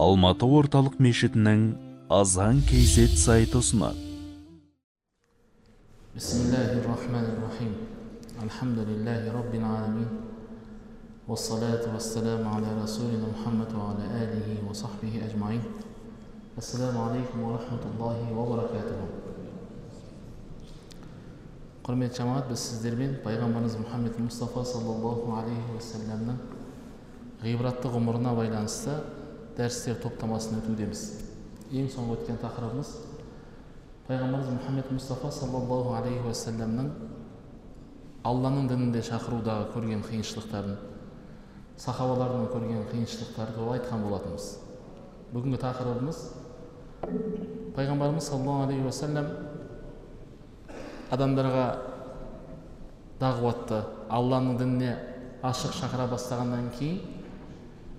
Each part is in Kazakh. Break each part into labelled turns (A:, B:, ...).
A: алматы орталық мешітінің азан kz сайты ұсынады
B: بسم الله الرحمن الرحيم الحمد لله رب العالمين والصلاة والسلام على رسولنا محمد وعلى آله وصحبه أجمعين السلام عليكم ورحمة الله وبركاته құрметті жамағат біз сіздермен пайғамбарымыз мұхаммед мұстафа саллаллаху алейхи уассаламның ғибратты ғұмырына байланысты дәрістер топтамасын өтудеміз. Ең соңғы өткен тақырыбымыз пайғамбарымыз мұхаммед мұстафа саллаллаху алейхи уассаламның алланың дінінде шақырудағы көрген қиыншылықтарын сахабалардың көрген қиыншылықтары туралы айтқан болатынбыз. Бүгінгі тақырыбымыз пайғамбарымыз саллаллаху алейхи уассалам адамдарға дағуатты алланың дініне ашық шақыра бастағаннан кейін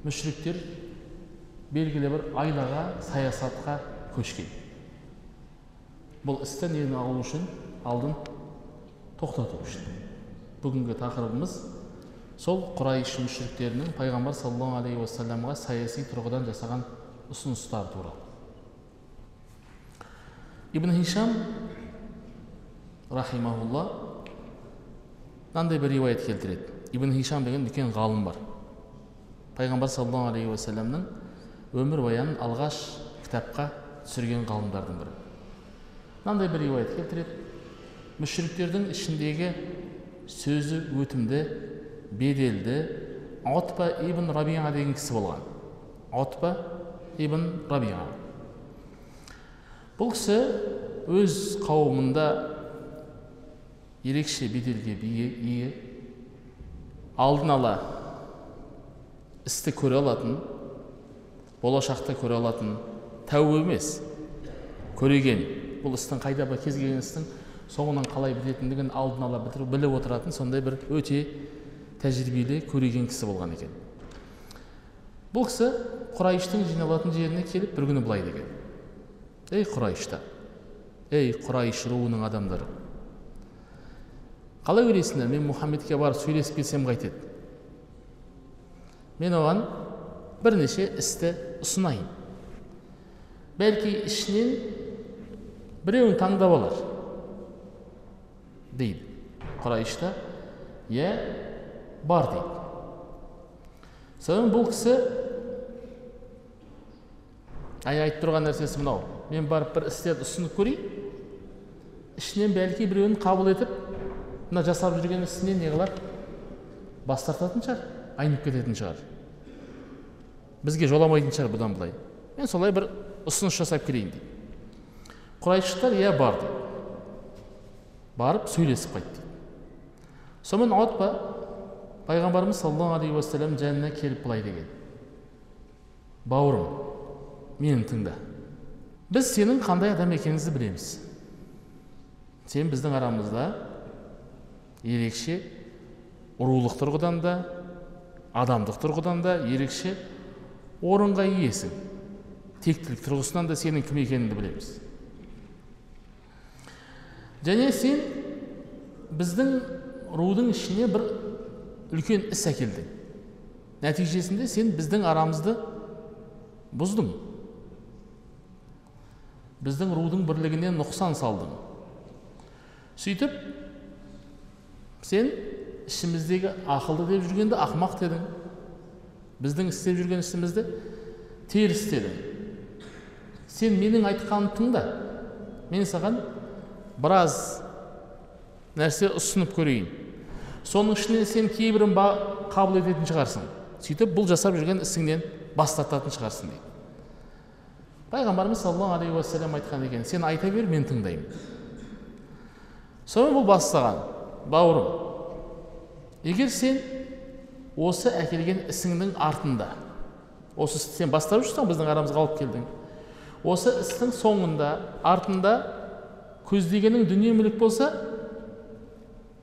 B: мүшриктер белгілі бір айлаға саясатқа көшкен. Бұл істі нені алу үшін алдын тоқтату үшін. Бүгінгі тақырыбымыз сол құрайш мүшриктерінің пайғамбар саллаллаху алейхи уассаламға саяси тұрғыдан жасаған ұсыныстары туралы. Ибн хишам рахимахулла мынандай бір риуаят келтіреді. Ибн хишам деген үлкен ғалым бар. Пайғамбар саллаллаху алейхи уассаламның өмірбаянын алғаш кітапқа түсірген ғалымдардың бірі. Мынандай бір риуаят келтіреді. Мүшриктердің ішіндегі сөзі өтімді беделді отба ибн рабиға деген кісі болған. Отба ибн рабиға. Бұл кісі өз қауымында ерекше беделге ие алдын ала істі көре алатын болашақта көре алатын тәуіп емес. Көреген бұл істің қайда бір кез келген істің соңынан қалай бітетіндігін алдын ала бітіріп біліп отыратын сондай бір өте тәжірибелі көреген кісі болған екен. Бұл кісі құрайыштың жиналатын жеріне келіп бір күні былай деген. Ей құрайыштар ей құрайыш руының адамдары қалай ойлайсыңдар мен мұхаммедке барып сөйлесіп келсем қайтеді мен оған бірнеше істі ұсынайын бәлки ішінен біреуін таңдап алар дейді құрайышта иә бар дейді содан бұл кісі әй айтып тұрған нәрсесі мынау мен барып бір істерді ұсынып көрейін ішінен бәлки біреуін қабыл етіп мына жасап жүрген ісінен не қылар бас тартатын шығар айнып кететін шығар бізге жоламайтын шығар бұдан былай. Мен солай бір ұсыныс жасап келейін дейді. Құрайшықтар иә бар дейді. Барып сөйлесіп қайт дейді сонымен отба пайғамбарымыз саллаллаху алейхи уассалам жанына келіп былай деген. Бауырым мені тыңда. Біз сенің қандай адам екеніңді білеміз. Сен біздің арамызда ерекше рулық тұрғыдан да адамдық тұрғыдан да ерекше орынға иесің. Тектілік тұрғысынан да сенің кім екеніңді білеміз. Және сен біздің рудың ішіне бір үлкен іс әкелдің нәтижесінде сен біздің арамызды бұздың. Біздің рудың бірлігіне нұқсан салдың. Сөйтіп сен ішіміздегі ақылды деп жүргенді ақымақ дедің. Біздің істеп жүрген ісімізді теріс дедің сен менің айтқанымды тыңда. Мен саған біраз нәрсе ұсынып көрейін. Соның ішінен сен кейбірін қабыл ететін шығарсың. Сөйтіп бұл жасап жүрген ісіңнен бас тартатын шығарсың дейді. Пайғамбарымыз саллаллаху алейхи уассалам айтқан екен сен айта бер мен тыңдаймын сонымен бұл бастаған бауырым. Егер сен осы әкелген ісіңнің артында. Осы істі сен бастап жүрсің біздің арамызға алып келдің. Осы істің соңында артында көздегенің дүние мүлік болса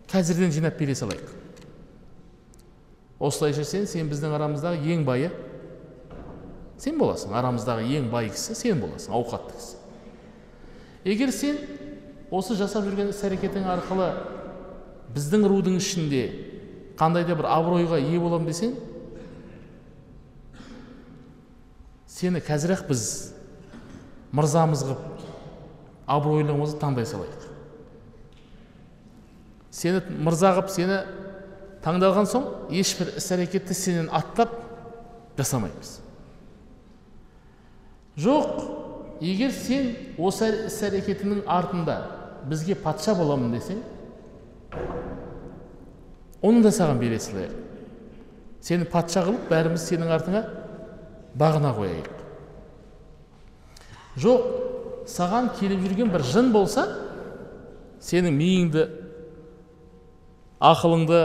B: қазірден жинап бере салайық. Осылайша сен сен біздің арамыздағы ең байы сен боласың. Арамыздағы ең бай кісі сен боласың ауқатты кісі. Егер сен осы жасап жүрген іс әрекетің арқылы біздің рудың ішінде қандай да бір абыройға ие боламын десең сені қазір ақ біз мырзамыз қылып абыройлымызды таңдай салайық. Сені мырза қылып сені таңдалған соң ешбір іс әрекетті сенен аттап жасамаймыз. Жоқ егер сен осы іс әрекетіңнің артында бізге патша боламын десең оны да саған бере салайық сені патша қылып бәріміз сенің артыңа бағына қояйық. Жоқ саған келіп жүрген бір жын болса сенің миыңды ақылыңды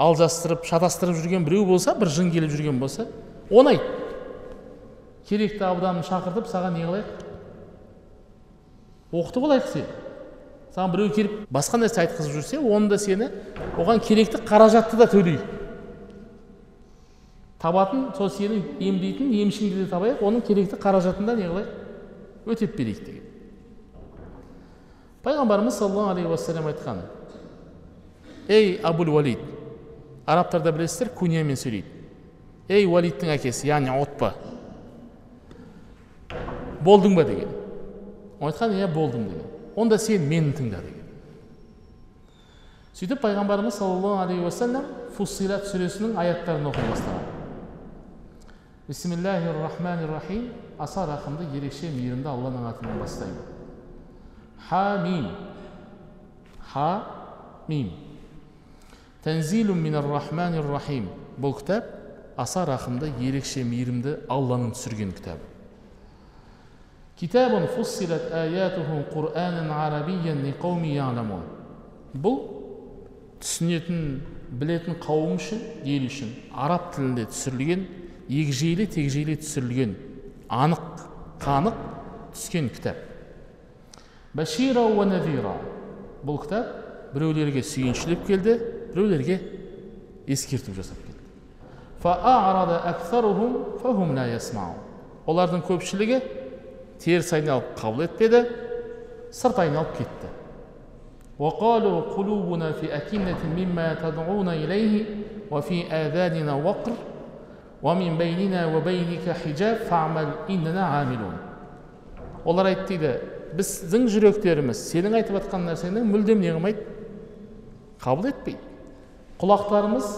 B: алжастырып шатастырып жүрген біреу болса бір жын келіп жүрген болса оны айт керекті абдамын шақыртып саған не қылайық? Оқытып алайық сені саған біреу келіп басқа нәрсе айтқызып жүрсе оны да сені оған керекті қаражатты да төлейік табатын сол сені емдейтін емшіңді де табайық оның керекті қаражатын да не өтеп берейік деген. Пайғамбарымыз саллаллаху алейхи уассалам айтқан ей абул уалид арабтарда білесіздер куньямен сөйлейді. Ей уалидтің әкесі яғни отпа болдың ба? деген. Айтқан иә болдым деген. Онда сен мені тыңда деген сөйтіп пайғамбарымыз саллаллаху алейхи уассалам фуссилат сүресінің аяттарын оқи бастаған бисмиллахи рахмани рахим аса рақымды ерекше мейірімді алланың атымен бастаймын ха мим ха мим тәнзилу рахмани рахим бұл кітап аса рақымды ерекше мейірімді алланың түсірген кітабы бұл түсінетін білетін қауым үшін ел үшін араб тілінде түсірілген егжейлі тегжейлі түсірілген анық қанық түскен кітап башира назира бұл кітап біреулерге сүйіншілеп келді біреулерге ескерту жасап келді олардың көпшілігі теріс айналып қабыл етпеді сырт айналып кетті وقالوا قلوبنا في أكنة مما تدعون إليه وفي آذاننا وقر ومن بيننا وبينك حجاب فاعمل إننا عاملون олар айтты дейді біздің жүректеріміз сенің айтып жатқан нәрсені мүлдем не қылмайды қабыл етпейді құлақтарымыз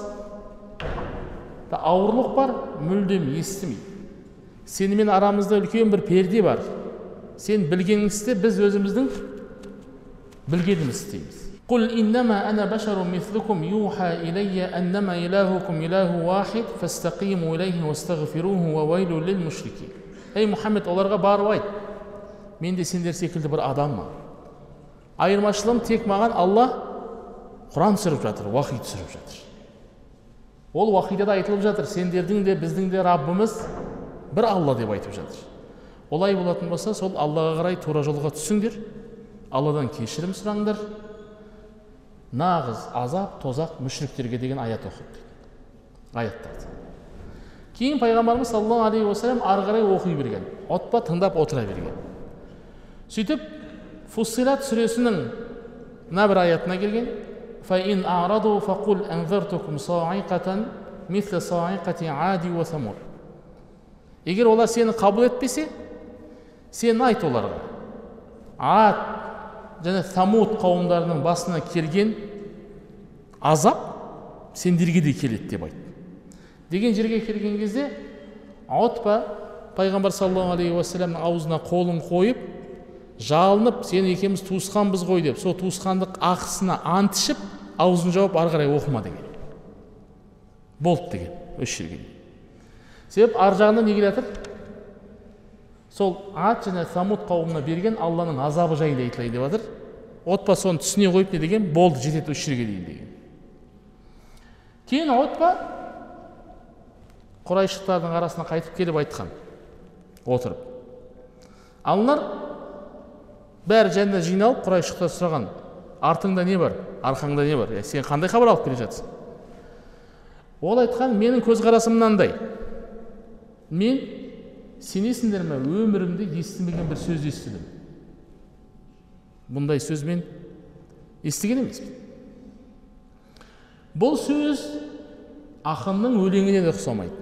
B: да ауырлық бар мүлдем естімейді сенімен арамызда үлкен бір перде бар сен білгеніңді істе біз өзіміздің білгенімізді істейміз قل إنما أنا بشر مثلكم يوحى إلي أنما إلهكم إله واحد فاستقيموا إليه واستغفروه وويل للمشركين ей мұхаммед оларға барып айт мен де сендер секілді бір адаммын айырмашылығым тек маған алла құран түсіріп жатыр уахи түсіріп жатыр ол уахида да айтылып жатыр сендердің де біздің де раббымыз бір алла деп айтып жатыр олай болатын болса сол аллаға қарай тура жолға түсіңдер алладан кешірім сұраңдар нағыз азап тозақ мүшриктерге деген аят оқыды дейді аяттарды кейін пайғамбарымыз саллаллаху алейхи уассалам ары қарай оқи берген отпа тыңдап отыра берген сөйтіп фуссилат сүресінің мына бір аятына келген فإن أعرضوا فقل أنذرتكم صاعقة مثل صاعقة عاد وثمود егер олар сені қабыл етпесе сен айт оларға. Ад және самуд қауымдарының басына келген азап сендерге де келеді деп айт. Деген жерге келген кезде отпа пайғамбар саллаллаху алейхи уассаламның аузына қолын қойып жалынып сен екеуміз туысқанбыз ғой деп сол туысқандық ақысына ант ішіп аузын жауып ары қарай оқыма деген. Болды деген осы жерге себеп ар жағында не келе жатыр сол ат және самуд қауымына берген алланың азабы жайында айтылайын деп жатыр. Отпа соны түсіне қойып не деген? Болды жетеді осы жерге дейін деген. Кейін отпа құрайшықтардың арасына қайтып келіп айтқан. Отырып. Аналар бәрі жанына жиналып құрайшықтар сұраған. Артыңда не бар? Арқаңда не бар? Сен қандай хабар алып келе жатсың ол айтқан менің көзқарасым мынандай. Мен сенесіңдер ме өмірімде естімеген бір сөз естідім. Бұндай сөз мен естіген емеспін. Бұл сөз ақынның өлеңіне де ұқсамайды.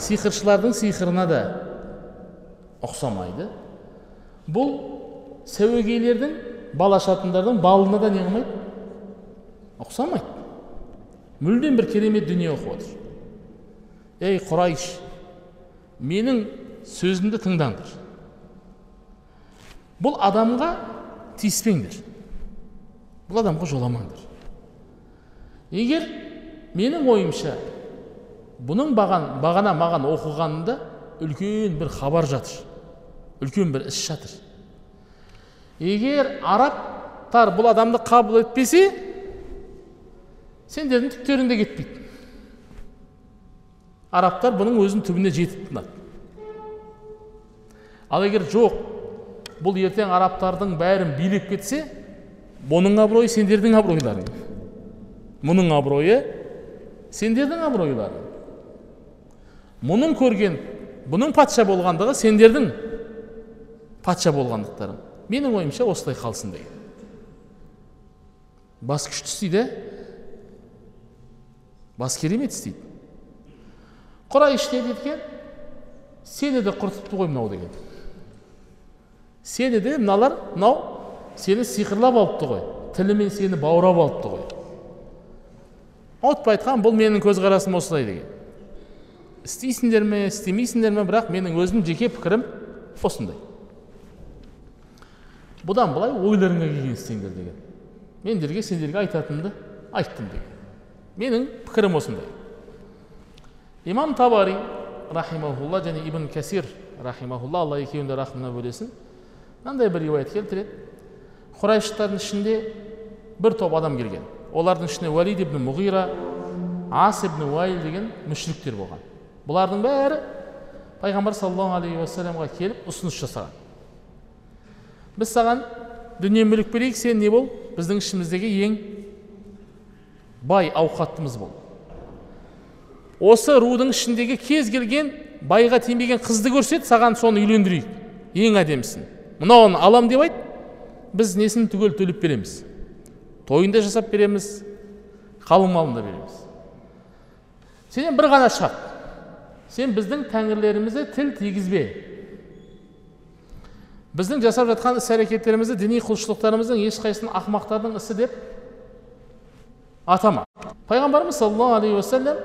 B: Сиқыршылардың сиқырына да ұқсамайды. Бұл сәуегейлердің балашатындардың балына да не қылмайды ұқсамайды. Мүлдем бір керемет дүние оқып отыр. Ей құрайш менің сөзімді тыңдаңдар бұл адамға тиіспеңдер бұл адамға жоламаңдар егер менің ойымша бұның баған, бағана маған оқығанында үлкен бір хабар жатыр үлкен бір іс жатыр егер арабтар бұл адамды қабыл етпесе сендердің түптерің де кетпейді арабтар бұның өзін түбіне жетіп тынады. Ал егер жоқ бұл ертең арабтардың бәрін билеп кетсе бұның абыройы сендердің абыройларың мұның абыройы сендердің абыройларың мұның көрген бұның патша болғандығы сендердің патша болғандықтарың. Менің ойымша осылай қалсын деген бас күшті істейді бас керемет істейді. Құрайш не дейді екен сені де құртыпты ғой мынау деген сені де мыналар мынау сені сиқырлап алыпты ғой тілімен сені баурап алыпты ғой ауытпай айтқан бұл менің көзқарасым осылай деген істейсіңдер ме істемейсіңдер ме бірақ менің өзім жеке пікірім осындай бұдан былай ойларыңа келген істеңдер деген мендерге сендерге айтатынымды айттым деген менің пікірім осындай имам табари рахимахулла және ибн кәсир рахимахулла алла екеуін де рахымына бөлесін мынандай бір риуаят келтіреді құрайшықтардың ішінде бір топ адам келген олардың ішінде уәлид ибн мұғира ас ибн уайл деген мүшриктер болған бұлардың бәрі пайғамбар саллаллаху алейхи уассаламға келіп ұсыныс жасаған біз саған дүние мүлік берейік сен не бол біздің ішіміздегі ең бай ауқаттымыз бол осы рудың ішіндегі кез келген байға тимеген қызды көрсет саған соны үйлендірейік. Ең әдемісін. Мынауын алам деп айт біз несін түгел төлеп береміз. Тойын да жасап береміз қалың малын да береміз. Сенен бір ғана шарт сен біздің тәңірлерімізді тіл тигізбе. Біздің жасап жатқан іс әрекеттерімізді діни құлшылықтарымыздың ешқайсысын ақымақтардың ісі деп атама. Пайғамбарымыз саллаллаху алейхи уассалам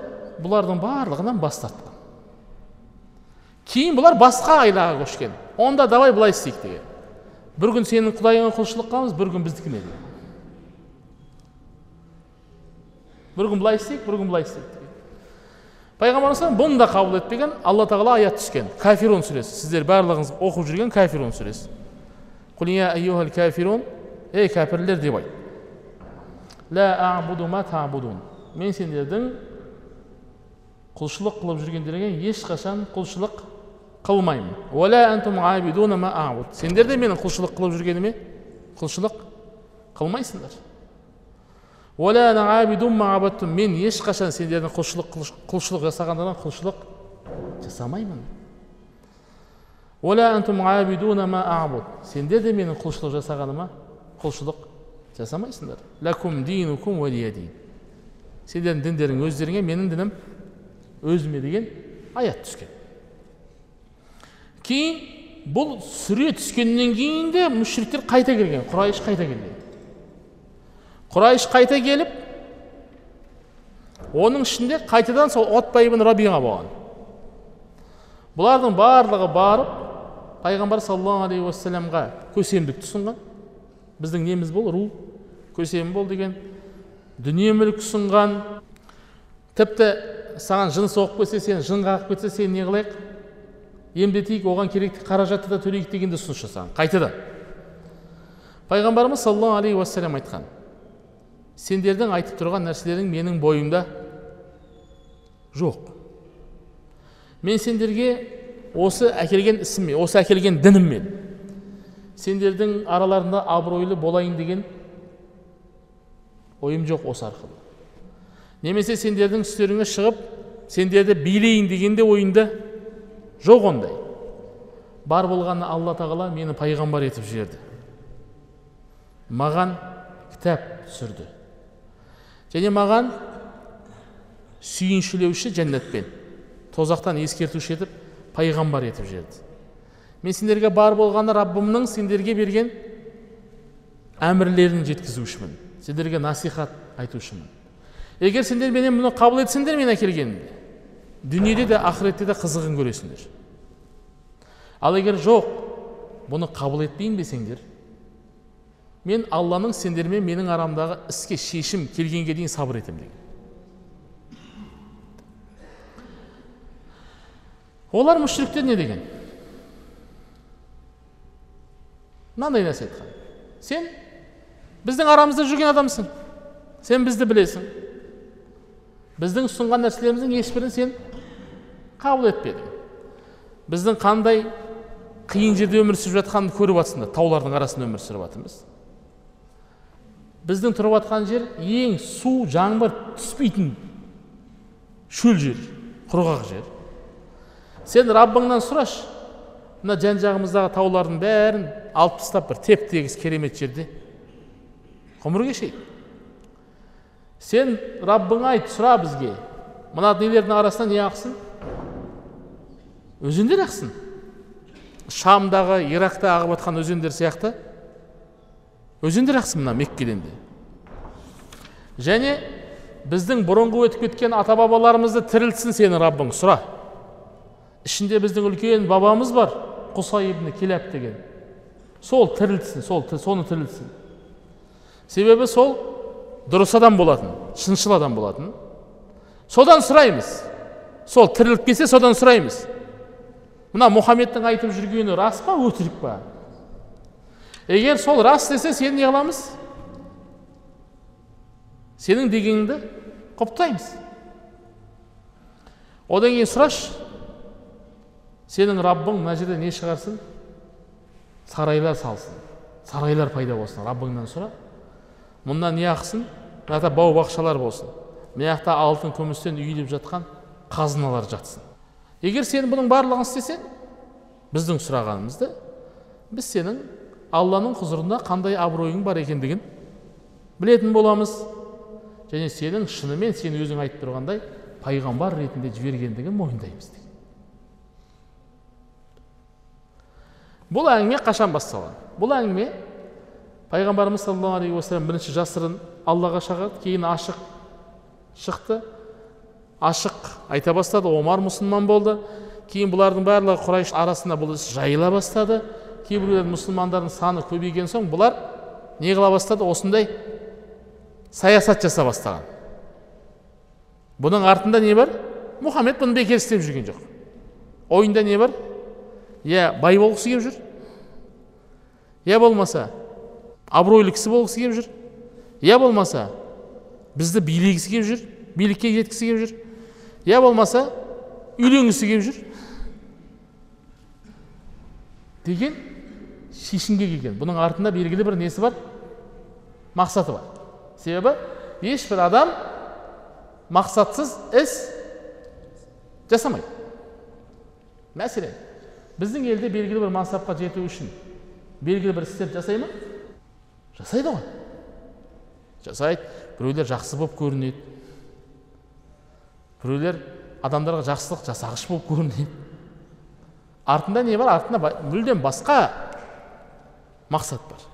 B: бұлардың барлығынан бас тартқан кейін бұлар басқа айлаға көшкен онда давай былай істейік деген бір күн сенің құдайыңа құлшылық қыламыз бір күн біздікіне деген бір күн былай істейік бір күн былай істейік деген пайғамбарымыз бұны да қабыл етпеген алла тағала аят түскен кафирун сүресі сіздер барлығыңыз оқып жүрген кафирун сүресі ей кәпірлер деп айт мен сендердің құлшылық қылып жүргендеріңе ешқашан құлшылық қылмаймын сендер де менің құлшылық қылып жүргеніме құлшылық қылмайсыңдар мен ешқашан сендердің құлшылық құлшылық жасағандардан құлшылық жасамаймын сендер де менің құлшылық жасағаныма құлшылық жасамайсыңдар сендердің діндерің өздеріңе менің дінім өзіме деген аят түскен кейін бұл сүре түскеннен кейін де мүшриктер қайта келген құрайш қайта келген құрайш қайта келіп оның ішінде қайтадан сол отба ибн рабиға болған бұлардың барлығы барып пайғамбар саллаллаху алейхи уассаламға көсемдікті ұсынған біздің неміз бол ру көсем бол деген дүние мүлік ұсынған тіпті саған жын соғып кетсе сен жын қағып кетсе сен не қылайық? Емдетейік оған керекті қаражатты да төлейік деген де ұсыныс жасаған. Қайтадан пайғамбарымыз саллаллаху алейхи уассалам айтқан. Сендердің айтып тұрған нәрселерің менің бойымда жоқ. Мен сендерге осы әкелген ісіммен осы әкелген дініммен сендердің араларында абыройлы болайын деген ойым жоқ осы арқылы. Немесе сендердің үстеріңе шығып сендерді билейін деген де ойында жоқ ондай. Бар болғаны алла тағала мені пайғамбар етіп жіберді. Маған кітап түсірді. Және маған сүйіншілеуші жәннатпен тозақтан ескертуші етіп пайғамбар етіп жіберді. Мен сендерге бар болғаны раббымның сендерге берген әмірлерін жеткізушімін сендерге насихат айтушымын. Егер сендер менен мұны қабыл етсеңдер мен әкелгенімді дүниеде де ақыретте де қызығын көресіңдер ал егер жоқ бұны қабыл етпейін десеңдер мен алланың сендермен менің арамдағы іске шешім келгенге дейін сабыр етемін деген олар мүшриктер не деген мынандай нәрсе айтқан сен біздің арамызда жүрген адамсың сен бізді білесің біздің ұсынған нәрселеріміздің ешбірін сен қабыл етпедің. Біздің қандай қиын жерде өмір сүріп жатқанын көріп жатсыңдар таулардың арасында өмір сүріп жатырмыз біздің тұрып жатқан жер ең су жаңбыр түспейтін шөл жер құрғақ жер. Сен раббыңнан сұрашы мына жан жағымыздағы таулардың бәрін алып тастап бір теп тегіс керемет жерде ғұмыр кешейік. Сен раббыңа айт сұра бізге мына нелердің арасынан не ақсын өзендер ақсын шамдағы иракта ағып жатқан өзендер сияқты өзендер ақсын мына меккеден де және біздің бұрынғы өтіп кеткен ата бабаларымызды тірілтсін сенің раббың сұра ішінде біздің үлкен бабамыз бар құсай ибн киләб деген сол тірілтсін сол соны тірілтсін себебі сол дұрыс адам болатын шыншыл адам болатын. Содан сұраймыз. Сол тіріліп келсе содан сұраймыз. Мына мұхаммедтің айтып жүргені рас па өтірік па? Егер сол рас десе сен не қыламыз? Сенің дегеніңді құптаймыз. Одан кейін сұрашы сенің раббың мына жерде не шығарсын? Сарайлар салсын. Сарайлар пайда болсын. Раббыңнан сұра. Мұнда не ақсын? Мына бау бақшалар болсын. Мына жақта алтын күмістен үйіліп жатқан қазыналар жатсын. Егер сен бұның барлығын істесең біздің сұрағанымызды біз сенің алланың құзырында қандай абыройың бар екендігін білетін боламыз. Және сенің шынымен сен өзің айтып тұрғандай пайғамбар ретінде жібергендігін мойындаймыз бұл әңгіме қашан басталған бұл әңгіме пайғамбарымыз саллаллаху алейхи уассалам бірінші жасырын аллаға шақырды кейін ашық шықты. Ашық айта бастады омар мұсылман болды. Кейін бұлардың барлығы құрайш арасында бұл іс жайыла бастады. Кейбіреулер мұсылмандардың саны көбейген соң бұлар не қыла бастады? Осындай саясат жаса бастаған. Бұның артында не бар? Мұхаммед бұны бекер істеп жүрген жоқ. Ойында не бар? Иә бай болғысы келіп жүр. Иә болмаса абыройлы кісі болғысы келіп жүр. Иә болмаса бізді билегісі келіп жүр билікке жеткісі келіп жүр иә болмаса үйленгісі келіп жүр деген шешімге келген бұның артында белгілі бір несі бар мақсаты бар себебі ешбір адам мақсатсыз іс жасамайды мәселен біздің елде белгілі бір мансапқа жету үшін белгілі бір істер жасай ма жасайды ғой жасайды. Біреулер жақсы болып көрінеді. Біреулер адамдарға жақсылық жасағыш болып көрінеді. Артында не бар? Артында мүлдем басқа мақсат бар.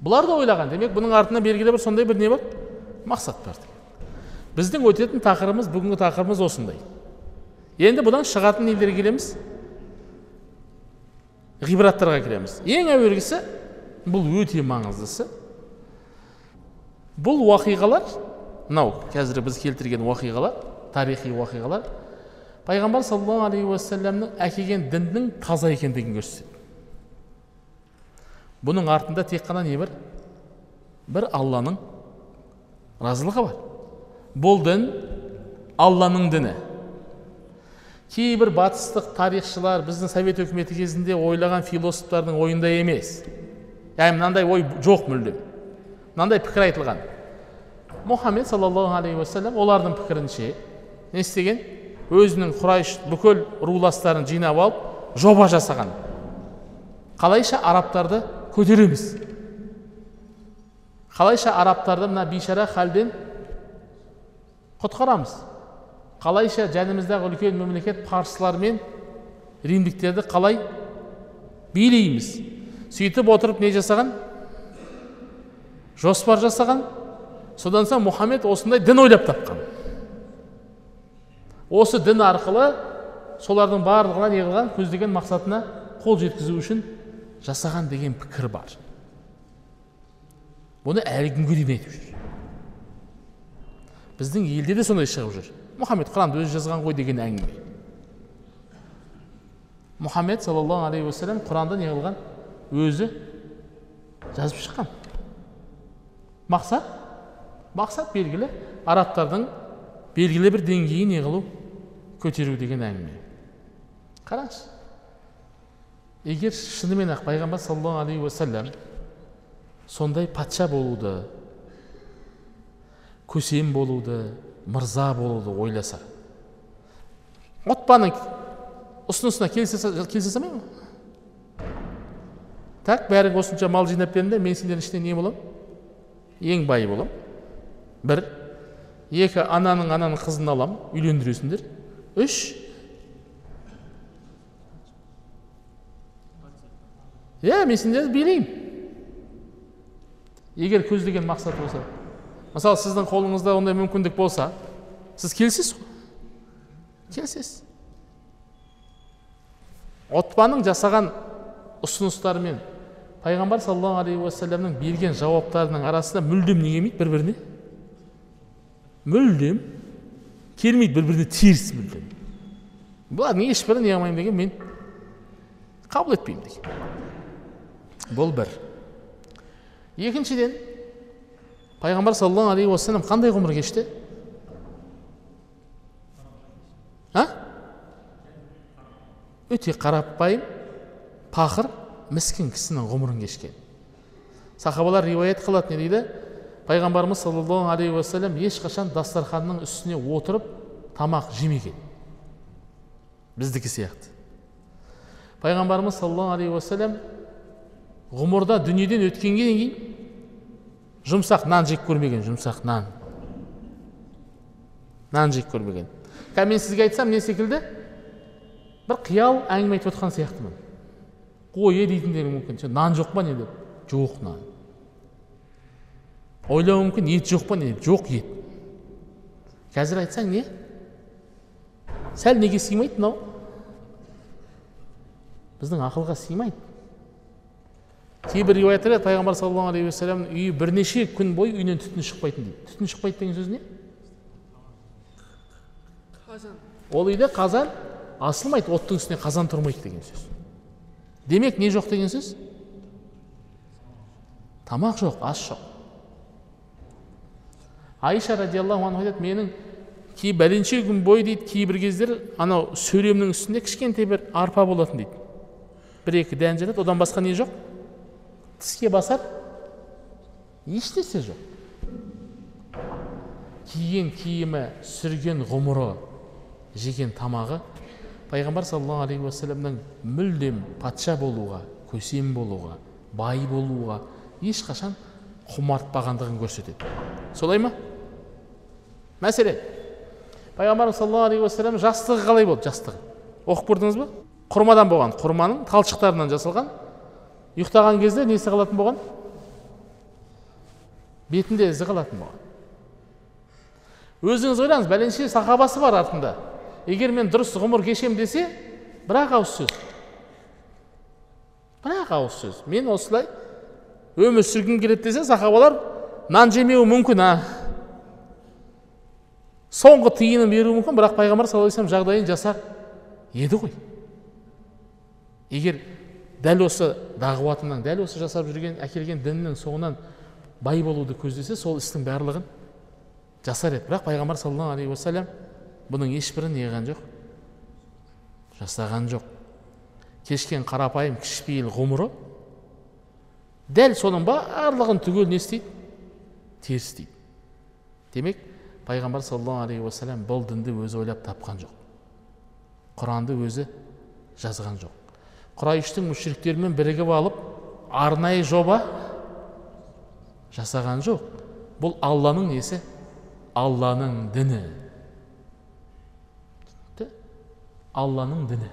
B: Бұлар да ойлаған демек бұның артында белгілі бір сондай бір не бар? Мақсат бар біздің өтетін тақырыбымыз бүгінгі тақырыбымыз осындай. Енді бұдан шығатын нелерге келеміз. Ғибраттарға кіреміз. Ең әуелгісі бұл өте маңыздысы бұл уақиғалар мынау қазір біз келтірген уақиғалар тарихи уақиғалар пайғамбар саллаллаху алейхи уассаламның әкелген діннің таза екендігін көрсетеді. Бұның артында тек қана не бар? Бір алланың разылығы бар. Бұл дін алланың діні. Кейбір батыстық тарихшылар біздің совет өкіметі кезінде ойлаған философтардың ойында емес. Яғни мынандай ой жоқ мүлдем. Мынандай пікір айтылған. Мұхаммед саллаллаху алейхи уассалам олардың пікірінше не істеген? Өзінің құрайш бүкіл руластарын жинап алып жоба жасаған. Қалайша арабтарды көтереміз? Қалайша арабтарды мына бейшара халден құтқарамыз? Қалайша жанымыздағы үлкен мемлекет парсылар мен римдіктерді қалай билейміз? Сөйтіп отырып не жасаған? Жоспар жасаған. Содан соң мұхаммед осындай дін ойлап тапқан. Осы дін арқылы солардың барлығына не қылған? Көздеген мақсатына қол жеткізу үшін жасаған деген пікір бар. Бұны әлі күнге дейін айтып жүр. Біздің елде де сондай шығып жүр. Мұхаммед құранды өзі жазған ғой деген әңгіме. Мұхаммед саллаллаху алейхи уассалам құранды не қылған? Өзі жазып шыққан. Мақсат? Мақсат белгілі. Арабтардың белгілі бір деңгейін не қылу? Көтеру деген әңгіме. Қараңызшы егер шынымен ақ пайғамбар саллаллаху алейхи уассалам сондай патша болуды көсем болуды мырза болуды ойласа отбаның ұсынысына келісе салмай ма так бәрің осынша мал жинап беріңдер мен сендердің ішінен не боламын? Ең бай боламын бір екі ананың ананың қызын аламын үйлендіресіңдер. Үш иә мен сендерді билеймін. Егер көздеген мақсат болса мысалы сіздің қолыңызда ондай мүмкіндік болса сіз келісесіз ғой. Келісесіз. Отбаның жасаған ұсыныстары мен пайғамбар саллаллаху алейхи уассаламның берген жауаптарының арасында мүлдем не келмейді бір біріне мүлдем келмейді бір біріне теріс мүлдем. Бұлардың ешбірі не қылмаймын деген мен қабыл етпеймін деген. Бұл бір. Екіншіден пайғамбар саллаллаху алейхи уассалам қандай ғұмыр кешті? А? Өте қарапайым пақыр міскін кісінің ғұмырын кешкен сахабалар риуаят қылады не дейді пайғамбарымыз саллаллаху алейхи уассалам ешқашан дастарханның үстіне отырып тамақ жемеген біздікі сияқты пайғамбарымыз саллаллаху алейхи уассалам ғұмырда дүниеден өткеннен кейін жұмсақ нан жеп көрмеген жұмсақ нан нан жеп көрмеген қазір мен сізге айтсам не секілді бір қиял әңгіме айтып отқан сияқтымын қой дейтіндер мүмкін нан жоқ па не деп жоқ нан ойлауы мүмкін ет жоқ па не жоқ ет қазір айтсаң не сәл неге сыймайды мынау біздің ақылға сыймайды кейбір риуаяттар пайғамбар саллаллаху алейхи уассаламның үйі бірнеше күн бойы үйінен түтін шықпайтын дейді түтін шықпайды деген сөз не қазан ол үйде қазан асылмайды оттың үстіне қазан тұрмайды деген сөз демек не жоқ деген сөз? Тамақ жоқ ас жоқ. Айша радиаллаху анха айтады менің кей бәленше күн бойы дейді кейбір кездер анау сөремнің үстінде кішкентай бір арпа болатын дейді. Бір екі дән жатады одан басқа не жоқ? Тіске басар ештеңе жоқ. Киген киімі сүрген ғұмыры жеген тамағы пайғамбар саллаллаху алейхи уассаламның мүлдем патша болуға көсем болуға бай болуға ешқашан құмартпағандығын көрсетеді солай ма мәселен пайғамбарымыз саллаллаху алейхи уассалам жастығы қалай болды жастығы оқып көрдіңіз ба құрмадан болған құрманың талшықтарынан жасалған ұйықтаған кезде несі қалатын болған бетінде ізі қалатын болған өзіңіз ойлаңыз бәленше сахабасы бар артында егер мен дұрыс ғұмыр кешем десе бір ақ ауыз сөз. Бір ақ ауыз сөз. Мен осылай өмір сүргім келеді десе сахабалар нан жемеуі мүмкін а? Соңғы тиынын беруі мүмкін бірақ пайғамбар саллаллаху жағдайын жасар еді ғой. Егер дәл осы дағуатының дәл осы жасап жүрген әкелген діннің соңынан бай болуды көздесе сол істің барлығын жасар еді. Бірақ пайғамбар саллаллаху алейхи уассалам бұның ешбірін не жоқ. Жасаған жоқ. Кешкен қарапайым кішіпейіл ғұмыры дәл соның барлығын түгел не істейді? Теріс істейді. Демек пайғамбар саллаллаху алейхи уассалам бұл дінді өзі ойлап тапқан жоқ. Құранды өзі жазған жоқ. Құрайыштың мүшіріктерімен бірігіп алып арнайы жоба жасаған жоқ. Бұл алланың несі? Алланың діні. Алланың діні.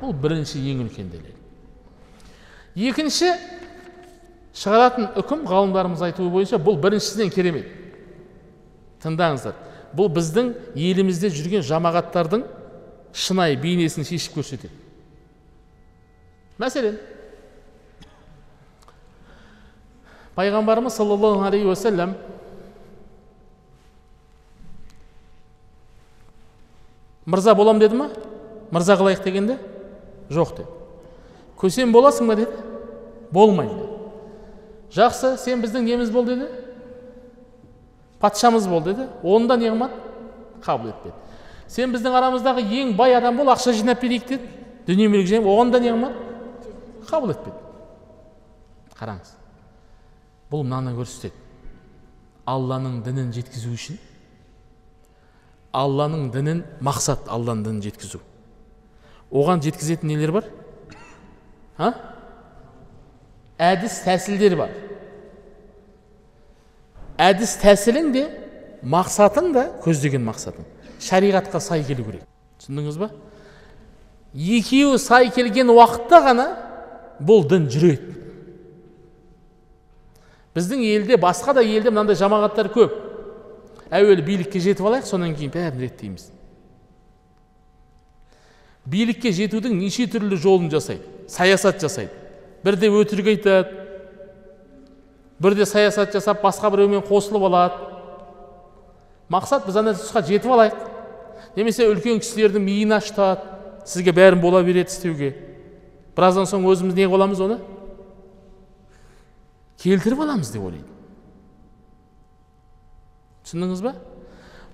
B: Бұл бірінші ең үлкен дәлел. Екінші шығаратын үкім ғалымдарымыз айтуы бойынша бұл біріншісінен керемет. Тыңдаңыздар бұл біздің елімізде жүрген жамағаттардың шынайы бейнесін шешіп көрсетеді. Мәселен пайғамбарымыз саллаллаху алейхи уассалам мырза болам деді ма мырза қылайық дегенде? Жоқ деді көсем боласың ба деді? Болмаймын деді жақсы сен біздің неміз бол деді. Патшамыз бол деді. Оны да не қылмады қабыл етпеді. Сен біздің арамыздағы ең бай адам бол ақша жинап берейік деді. Дүние мүлік жинап оған да не қылмады қабыл етпеді. Қараңыз. Бұл мынаны көрсетеді. Алланың дінін жеткізу үшін алланың дінін мақсат алланың дінін жеткізу. Оған жеткізетін нелер бар? А? Әдіс тәсілдер бар. Әдіс тәсілің де мақсатың да көздеген мақсатың шариғатқа сай келу керек. Түсіндіңіз ба? Екеуі сай келген уақытта ғана бұл дін жүреді біздің елде басқа да елде мынандай жамағаттар көп. Әуелі билікке жетіп алайық содан кейін бәрін реттейміз. Билікке жетудің неше түрлі жолын жасайды. Саясат жасайды. Бірде өтірік айтады бірде саясат жасап басқа біреумен қосылып алады. Мақсат біз ана тұсқа жетіп алайық. Немесе үлкен кісілердің миын ашытады сізге бәрін бола береді істеуге. Біраздан соң өзіміз не қыламыз оны? Келтіріп аламыз деп ойлайды. Түсіндіңіз ба?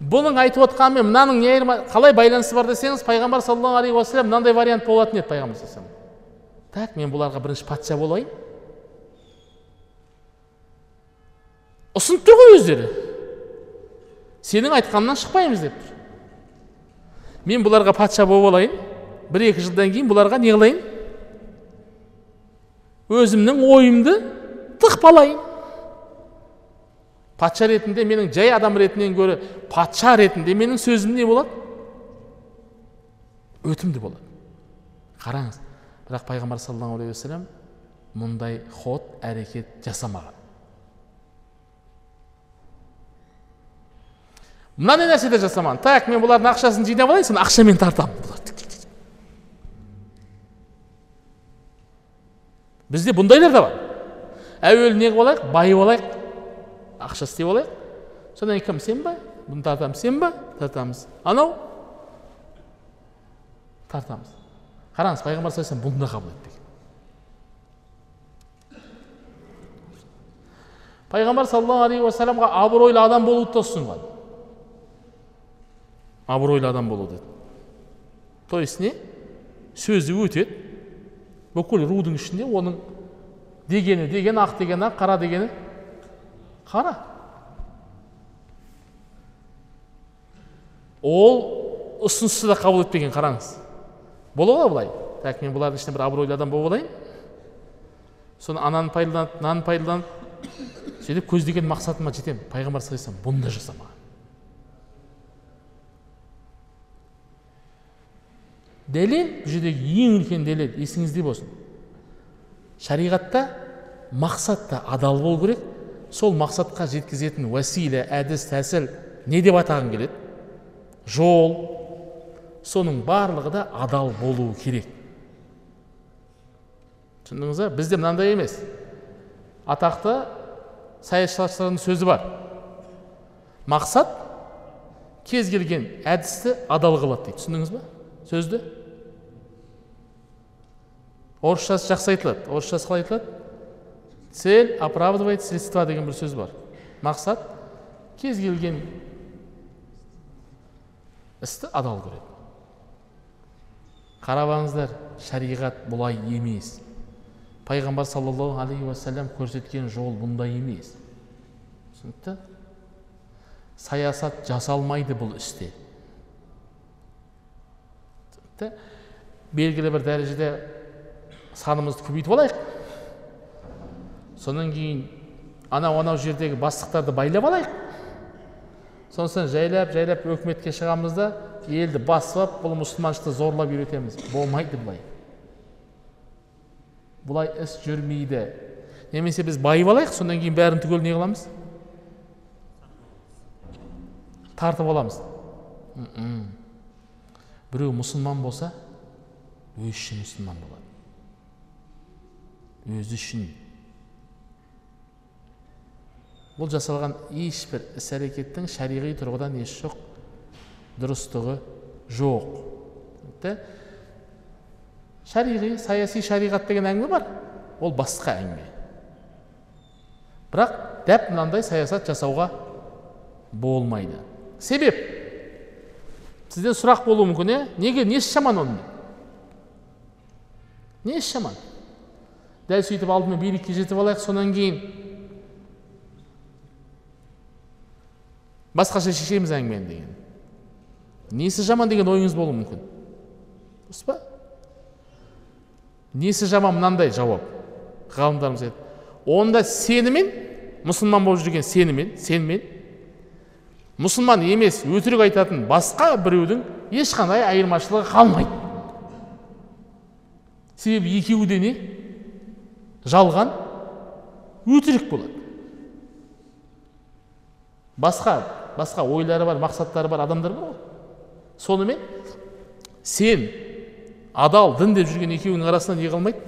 B: Бұның айтып отқанымен мынаның не айырма қалай байланысы бар десеңіз пайғамбар саллаллаху алейхи уассалам мынандай вариант болатын еді пайғамбар саллаллаху так мен бұларға бірінші патша болайын. Ұсынып тұр ғой өздері. Сенің айтқаныңнан шықпаймыз деп тұр. Мен бұларға патша болып алайын. Бір екі жылдан кейін бұларға не қылайын? Өзімнің ойымды тықпалайын. Патша ретінде менің жай адам ретінен гөрі патша ретінде менің сөзім не болады? Өтімді болады. Қараңыз бірақ пайғамбар саллаллаху алейхи уассалам мұндай ход әрекет жасамаған. Мынандай нәрсе де жасамаған? Так мен бұлардың ақшасын жинап алайын соны ақшамен тартамын. Бізде бұндайлар да бар. Әуелі не қылып алайық? Байып алайық. Ақша істеп алайық содан кейін кім сен ба бұны тартамыз сен ба тартамыз анау тартамыз қараңыз пайғамбар саллаллаху алейhi бұны да қабыл етпеген пайғамбар саллаллаху алейхи уассаламға абыройлы адам болуды да ұсынған абыройлы адам болу деді то есть не? Сөзі өтеді бүкіл рудың ішінде оның дегені деген ақ дегені ақ қара дегені қара ол ұсынысты да қабыл етпеген қараңыз. Бола ғой былай так мен бұлардың ішінде бір абыройлы адам болып алайын. Соны ананы пайдаланып мынаны пайдаланып сөйтіп көздеген мақсатыма жетемін. Пайғамбар саллаллаху бұны да жасамаған. Дәлел бұл жердегі ең үлкен дәлел есіңізде болсын. Шариғатта мақсат та адал болу керек сол мақсатқа жеткізетін уәсилә әдіс тәсіл не деп атаған келеді? Жол. Соның барлығы да адал болуы керек. Түсіндіңіз ба? Бізде мынандай емес. Атақты саясатшылардың сөзі бар. Мақсат кез келген әдісті адал қылады дейді. Түсіндіңіз ба? Сөзді? Орысшасы жақсы айтылады. Орысшасы қалай айтылады? Цель оправдывает средства деген бір сөз бар. Мақсат кез келген істі адал көреді. Қарап шариғат бұлай емес. Пайғамбар саллаллаху алейхи уассалам көрсеткен жол бұндай емес. Түсінікті? Саясат жасалмайды бұл істе. Белгілі бір дәрежеде санымызды көбейтіп алайық. Содан кейін анау анау жердегі бастықтарды байлап алайық. Сондықтан жайлап жайлап өкіметке шығамыз да елді басып алып бұл мұсылманшылықты зорлап үйретеміз. Болмайды былай бұлай іс жүрмейді. Немесе біз байып алайық содан кейін бәрін түгел не қыламыз? Тартып аламыз. Біреу мұсылман болса өзі үшін мұсылман болады. Өзі үшін. Бұл жасалған ешбір іс әрекеттің шариғи тұрғыдан несі жоқ дұрыстығы жоқ. Түсінікті? шариғи саяси шариғат деген әңгіме бар ол басқа әңгіме. Бірақ дәп мынандай саясат жасауға болмайды. Себеп? Сізден сұрақ болуы мүмкін иә неге? Несі жаман оның несі жаман дәл сөйтіп алдымен билікке жетіп алайық содан кейін басқаша шешеміз әңгімені деген. Несі жаман деген ойыңыз болуы мүмкін? Дұрыс па? Несі жаман мынандай жауап? Ғалымдарымыз айтады онда сенімен мұсылман болып жүрген сенімен сенімен мұсылман емес өтірік айтатын басқа біреудің ешқандай айырмашылығы қалмайды. Себебі екеуі де не? Жалған өтірік болады. Басқа басқа ойлары бар мақсаттары бар адамдар бар ғой. Сонымен сен адал дін деп жүрген екеуінің арасында не қалмайды?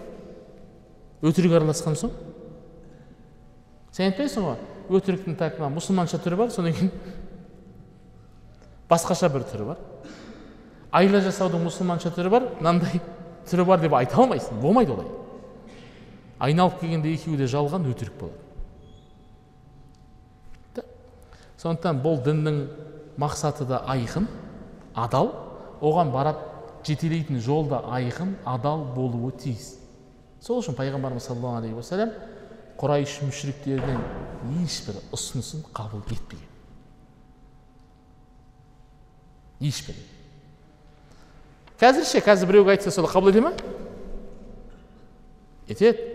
B: Өтірік араласқан соң. Сен айтпайсың ғой өтіріктің так мына мұсылманша түрі бар содан кейін басқаша бір түрі бар. Айла жасаудың мұсылманша түрі бар мынандай түрі бар деп айта алмайсың болмайды олай. Айналып келгенде екеуі де жалған өтірік болады. Сондықтан бұл діннің мақсаты да айқын адал. Оған барап жетелейтін жол да айқын адал болуы тиіс. Сол үшін пайғамбарымыз саллаллаху алейхи уассалам құрайш мүшіріктерінің ешбір ұсынысын қабыл етпеген. Ешбір. Қазір ше қазір біреуге айтса солай қабыл ете ма етеді.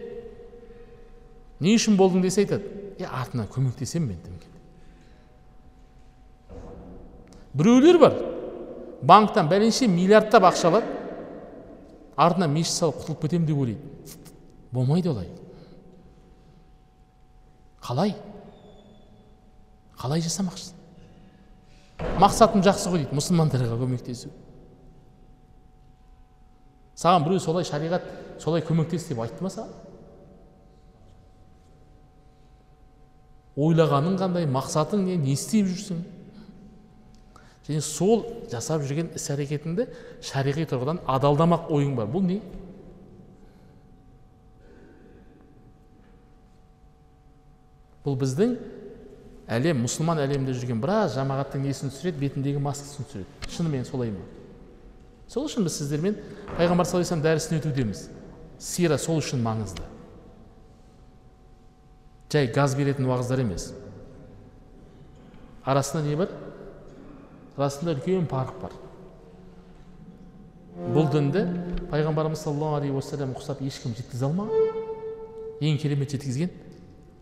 B: Не үшін болдың десе айтады. Е артынан көмектесемін мен біреулер бар банктан бәленше миллиардтап ақша алады. Артынан мешіт салып құтылып кетемін деп ойлайды болмайды олай қалай қалай жасамақшысың мақсатым жақсы ғой дейді мұсылмандарға көмектесу саған біреу солай шариғат солай көмектес деп айтты ма саған ойлағаның қандай мақсатың не не істеп жүрсің сол жасап жүрген іс әрекетіңді шариғи тұрғыдан адалдамақ ойың бар. Бұл не? Бұл біздің әлем мұсылман әлемінде жүрген біраз жамағаттың несін түсіреді бетіндегі маскасын түсіреді. Шынымен солай ма? Сол үшін біз сіздермен пайғамбар саллаллаху алейhi дәрісін өтудеміз. Сира сол үшін маңызды. Жай газ беретін уағыздар емес. Арасында не бар? Арасында үлкен парық бар. Бұл дінді пайғамбарымыз саллаллаху алейхи уассалам ұқсап ешкім жеткізе алмаған ең керемет жеткізген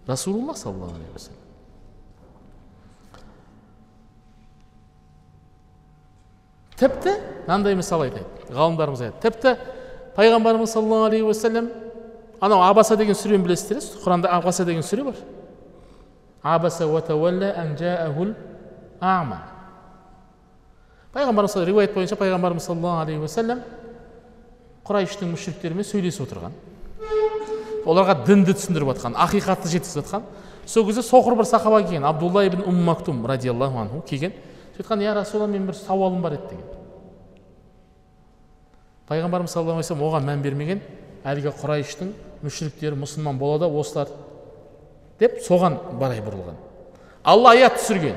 B: расулуллах саллаллаху алейхи уассалам тіпті мынандай мысал айтайын ғалымдарымыз айтады. Тіпті пайғамбарымыз саллаллаху алейхи уассалам анау абаса деген сүрені білесіздер құранда абаса деген сүре бар. Абаса пайғамбарымыз риуаят бойынша пайғамбарымыз саллаллаху алейхи уассалам құрайыштың мүшіріктерімен сөйлесіп отырған оларға дінді түсіндіріп жатқан ақиқатты жеткізіп жатқан сол кезде соқыр бір сахаба келген абдулла ибн ум мактум радиаллаху анху келген сөйтіп айтқан я расулалла менің бір сауалым бар еді деген пайғамбарымыз саллаллаху алейхи оған мән бермеген әлгі құрайыштың мүшіріктері мұсылман болады осылар деп соған барай бұрылған алла аят түсірген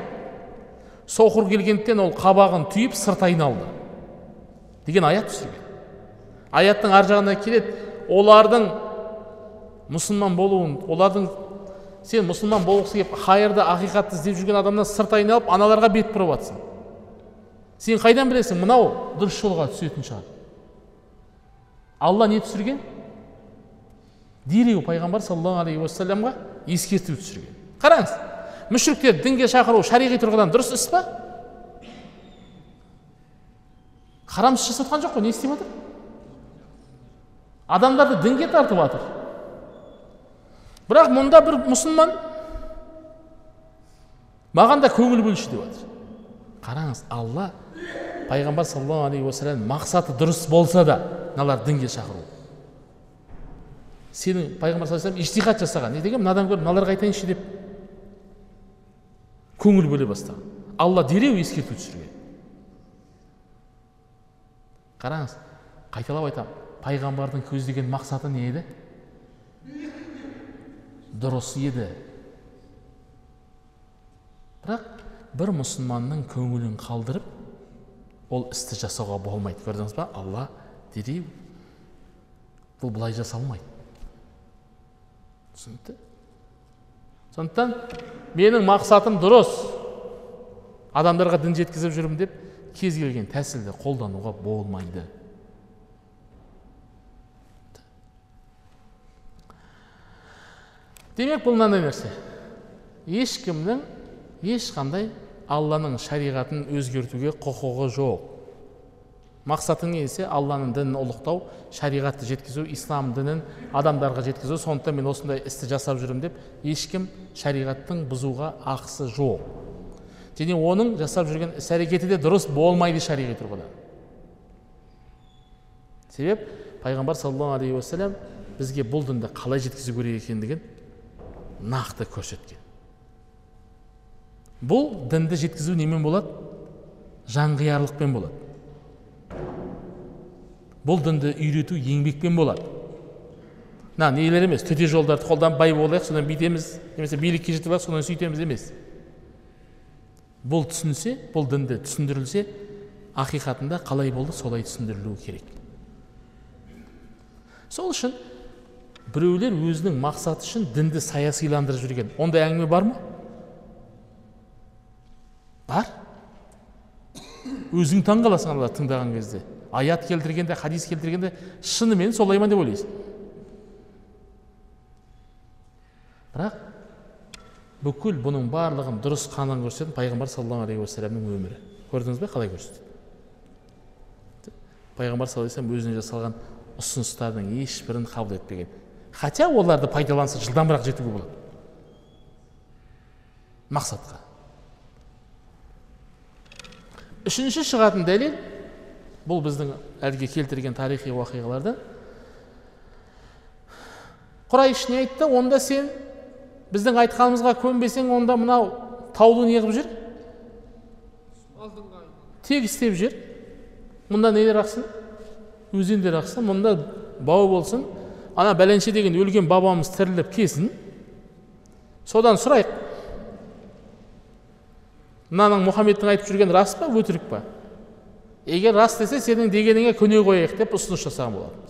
B: соқыр келгендіктен ол қабағын түйіп сырт айналды. Деген аят түсірген. Аяттың ар жағына келеді олардың мұсылман болуын олардың сен мұсылман болғысы келіп хайырды ақиқатты іздеп жүрген адамнан сырт айналып аналарға бет бұрып жатсың сен қайдан білесің? Мынау дұрыс жолға түсетін шығар. Алла не түсірген? Дереу пайғамбар саллаллаху алейхи уассаламға ескерту түсірген. Қараңыз. Мүшіріктерді дінге шақыру шариғи тұрғыдан дұрыс іс па? Харам іс жасап жатқан жоқ қой не істеп жатыр адамдарды дінге тартып жатыр бірақ мұнда бір мұсылман маған да көңіл бөлші деп жатыр қараңыз алла пайғамбар саллаллаху алейхи уассалам мақсаты дұрыс болса да мыналар дінге шақыру. Сенің пайғамбар саллаллаху алейhi иштихат жасаған. Не деген мынадан көріп мыналарға айтайыншы деп көңіл бөле бастаған. Алла дереу ескерту түсірген. Қараңыз қайталап айтамын пайғамбардың көздеген мақсаты не еді? Дұрыс еді. Бірақ бір мұсылманның көңілін қалдырып ол істі жасауға болмайды. Көрдіңіз ба? Алла дереу бұл былай жасалмайды. Түсінікті? Сондықтан менің мақсатым дұрыс. Адамдарға дін жеткізіп жүрмін деп кез келген тәсілді қолдануға болмайды. Демек бұл мынандай нәрсе. Ешкімнің ешқандай алланың шариғатын өзгертуге құқығы жоқ. Мақсатың не десе алланың дінін ұлықтау шариғатты жеткізу ислам дінін адамдарға жеткізу. Сондықтан мен осындай істі жасап жүрмін деп ешкім шариғаттың бұзуға ақысы жоқ. Және оның жасап жүрген іс әрекеті де дұрыс болмайды шариғи тұрғыдан себеп пайғамбар саллаллаху алейхи уассалам бізге бұл дінді қалай жеткізу керек екендігін нақты көрсеткен. Бұл дінді жеткізу немен болады? Жанқиярлықпен болады. Бұл дінді үйрету еңбекпен болады. Мына нелер емес төте жолдарды қолданып бай болайық содан бүйтеміз. Немесе билікке жетіп алайық содан сөйтеміз емес. Бұл түсінсе бұл дінді түсіндірілсе ақиқатында қалай болды солай түсіндірілуі керек. Сол үшін біреулер өзінің мақсаты үшін дінді саясиландырып жүрген. Ондай әңгіме бар ма? Бар. Өзің таң қаласың аналарды тыңдаған кезде. Аят келтіргенде хадис келтіргенде шынымен солай ма деп ойлайсың бірақ бүкіл бұның барлығын дұрыс қанын көрсететін пайғамбар саллаллаху алейхи уассаламның өмірі. Көрдіңіз бе? Қалай көрсетеді пайғамбар саллаллаху алейhi өзіне жасалған ұсыныстардың ешбірін қабыл етпеген. Хотя оларды пайдаланса жылдамырақ жетуге болады. Мақсатқа. Үшінші шығатын дәлел бұл біздің әлгі келтірген тарихи уақиғалардан құрайш не айтты? Онда сен біздің айтқанымызға көнбесең онда мынау тауды не қылып жүр? Тегістеп жүр. Мұнда нелер ақсын? Өзендер ақсын. Мұнда бау болсын. Ана бәленше деген өлген бабамыз тіріліп келсін. Содан сұрайық. Мынаның мұхаммедтің айтып жүргені рас па? Өтірік па? Егер рас десе сенің дегеніңе көне қояйық деп ұсыныс жасаған болатын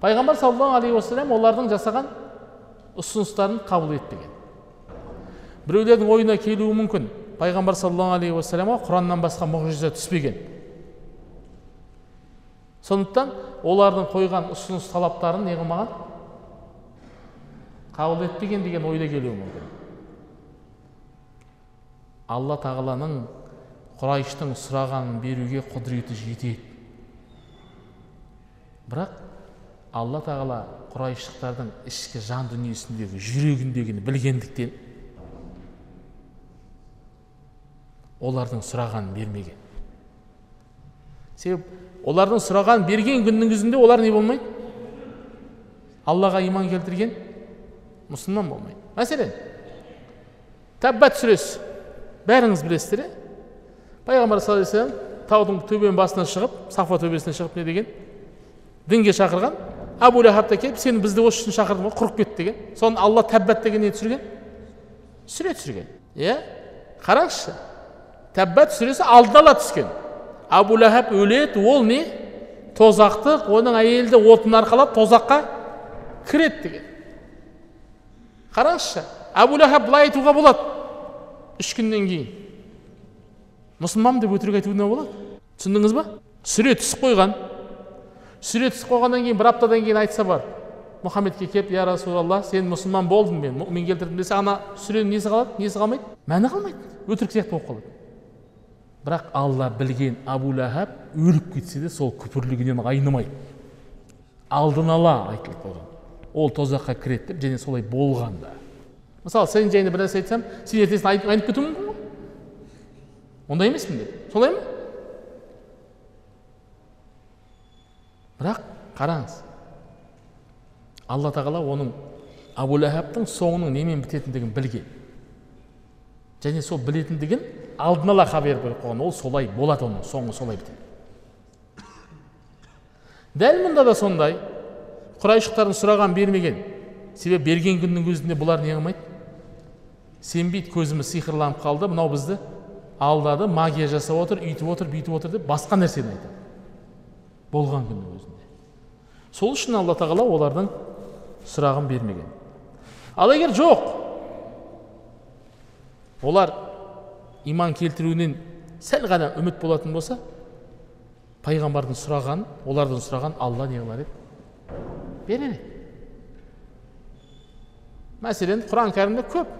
B: пайғамбар саллаллаху алейхи уассалам олардың жасаған ұсыныстарын қабыл етпеген. Біреулердің ойына келуі мүмкін. Пайғамбар саллаллаху алейхи уассаламға құраннан басқа мұғжиза түспеген. Сондықтан олардың қойған ұсыныс талаптарын не қабыл етпеген деген ойда келуі мүмкін. Алла тағаланың құрайыштың сұрағанын беруге құдіреті жетеді. Бірақ алла тағала құрайыштықтардың ішкі жан дүниесіндегі жүрегіндегіні білгендіктен олардың сұрағанын бермеген. Себеп олардың сұрағанын берген күннің өзінде олар не болмайды? Аллаға иман келтірген мұсылман болмайды. Мәселен тәббат сүресі. Бәріңіз білесіздер иә пайғамбар саллаллаху алейhi таудың төбенің басына шығып сафа төбесіне шығып не деген дінге шақырған әбу лахаб та келіп сен бізді осы үшін шақырдың ғой құрып кет деген соны алла тәббат деген не түсірген сүре түсірген иә қараңызшы тәббат сүресі алдын ала түскен әбу лахаб өледі ол не тозақтық оның әйелді отын арқалап тозаққа кіреді деген қараңызшы әбу лахаб былай айтуға болады үш күннен кейін мұсылманмын деп өтірік айтуына болады? түсіндіңіз ба? сүре түсіп қойған. сүре түсіп қойғаннан кейін бір аптадан кейін айтса бар. Мұхаммедке келіп я расулалла сен мұсылман болдың мен мұмин келтірдім десе ана сүренің несі қалады? Несі қалмайды? Мәні қалмайды. Өтірік сияқты болып қалады. Бірақ алла білген абу ләхаб өліп кетсе де сол күпірлігінен айнымайды. Алдын ала айтылып қойған ол тозаққа кіреді деп және солай болған да. Мысалы сен жайында бір нәрсе айтсам сен ертесін айнып кетуің мүмкін ондай емеспін деп солай ма? Бірақ қараңыз алла тағала оның абу ләхабтың соңының немен бітетіндігін білген. Және сол білетіндігін алдын ала хабар беріп қойған. Ол солай болады оның соңы солай бітеді. Дәл мұнда да сондай. Құрайшықтардың сұраған бермеген. Себебі берген күннің өзінде бұлар не қылмайды? Сенбейді көзіміз сиқырланып қалды. Мынау бізді алдады магия жасап отыр үйтіп отыр бүйтіп отыр деп басқа нәрсені айтады. Болған күннің өзінде. Сол үшін алла тағала олардың сұрағын бермеген. Ал егер жоқ олар иман келтіруінен сәл ғана үміт болатын болса пайғамбардың сұрағанын олардан сұраған алла не қылар еді? Берер еді. Мәселен құран кәрімде көп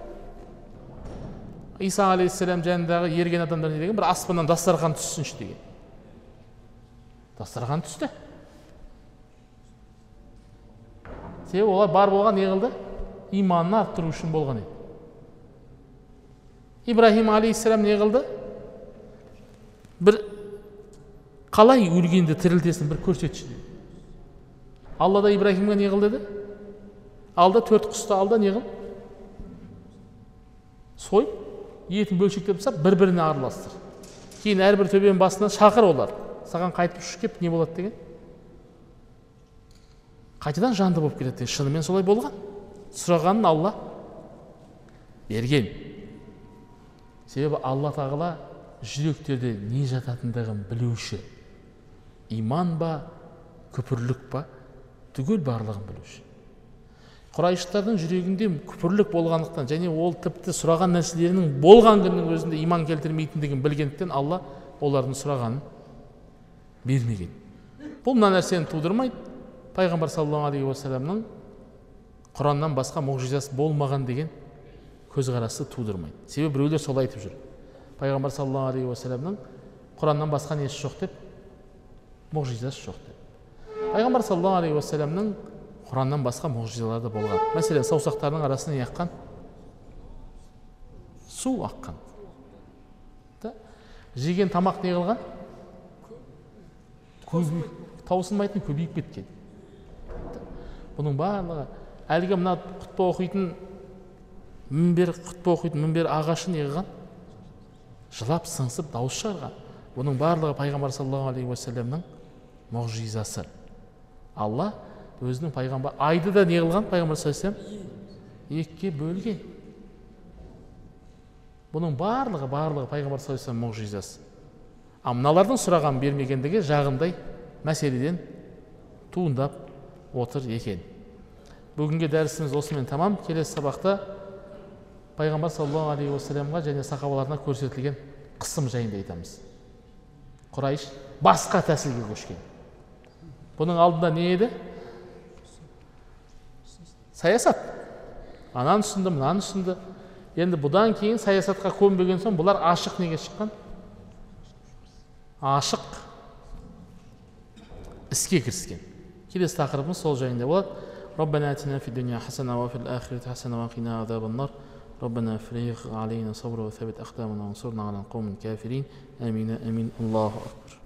B: иса алейхисалам жанындағы ерген адамдар не деген бір аспаннан дастархан түссінші деген дастархан түсті себебі олар бар болған не қылды иманын арттыру үшін болған еді ибраһим алейхисалам не қылды бір қалай өлгенді тірілтесің бір көрсетші деді алла да ибраһимге не қыл деді алда төрт құсты ал да не қыл сойып етін бөлшектеп тастап бір біріне араластыр кейін әрбір төбенің басынан шақыр олар саған қайтып ұшып келіп не болады деген қайтадан жанды болып келеді деген шынымен солай болған сұрағанын алла берген себебі алла тағала жүректерде не жататындығын білуші иман ба күпірлік па түгел барлығын білуші құрайыштардың жүрегінде күпірлік болғандықтан және ол тіпті сұраған нәрселерінің болған күннің өзінде иман келтірмейтіндігін білгендіктен алла олардың сұрағанын бермеген. Бұл мына нәрсені тудырмайды. Пайғамбар саллаллаху алейхи уассаламның құраннан басқа мұғжизасы болмаған деген көзқарасты тудырмайды. Себебі біреулер солай айтып жүр. Пайғамбар саллаллаху алейхи уассаламның құраннан басқа несі жоқ деп? Мұғжизасы жоқ деп. Пайғамбар саллаллаху алейхи уассаламның құраннан басқа мұғжизалары да болған. Мәселен саусақтарының арасынан не аққан су аққан. Да? Жеген тамақ не қылған? Таусылмайтын көбейіп кеткен. Бұның барлығы әлгі мына құтпа оқитын мінбер құтпа оқитын мінбер ағашы не қылған? Жылап сыңсып дауыс шығарған. Бұның барлығы пайғамбар саллаллаху алейхи уассаламның мұғжизасы алла өзінің пайғамбар айды да не қылған пайғамбар саллаллаху алейхи екіге бөлген бұның барлығы барлығы пайғамбар саллаллаху алейхи мұғжизасы. Ал мыналардың сұраған бермегендігі жағындай мәселеден туындап отыр екен. Бүгінгі дәрісіміз осымен тамам. Келесі сабақта пайғамбар саллаллаху алейхи уассаламға және сахабаларына көрсетілген қысым жайында айтамыз. Құрайш басқа тәсілге көшкен. Бұның алдында не еді? саясат ананы ұсынды мынаны ұсынды енді бұдан кейін саясатқа көнбеген соң бұлар ашық неге шыққан ашық іске кіріскен келесі тақырыбымыз сол жайында болады ربنا آتنا في الدنيا حسنة وفي الآخرة حسنة وقنا عذاب النار ربنا افرغ علينا صبرا وثبت أقدامنا وانصرنا على القوم الكافرين آمين آمين الله أكبر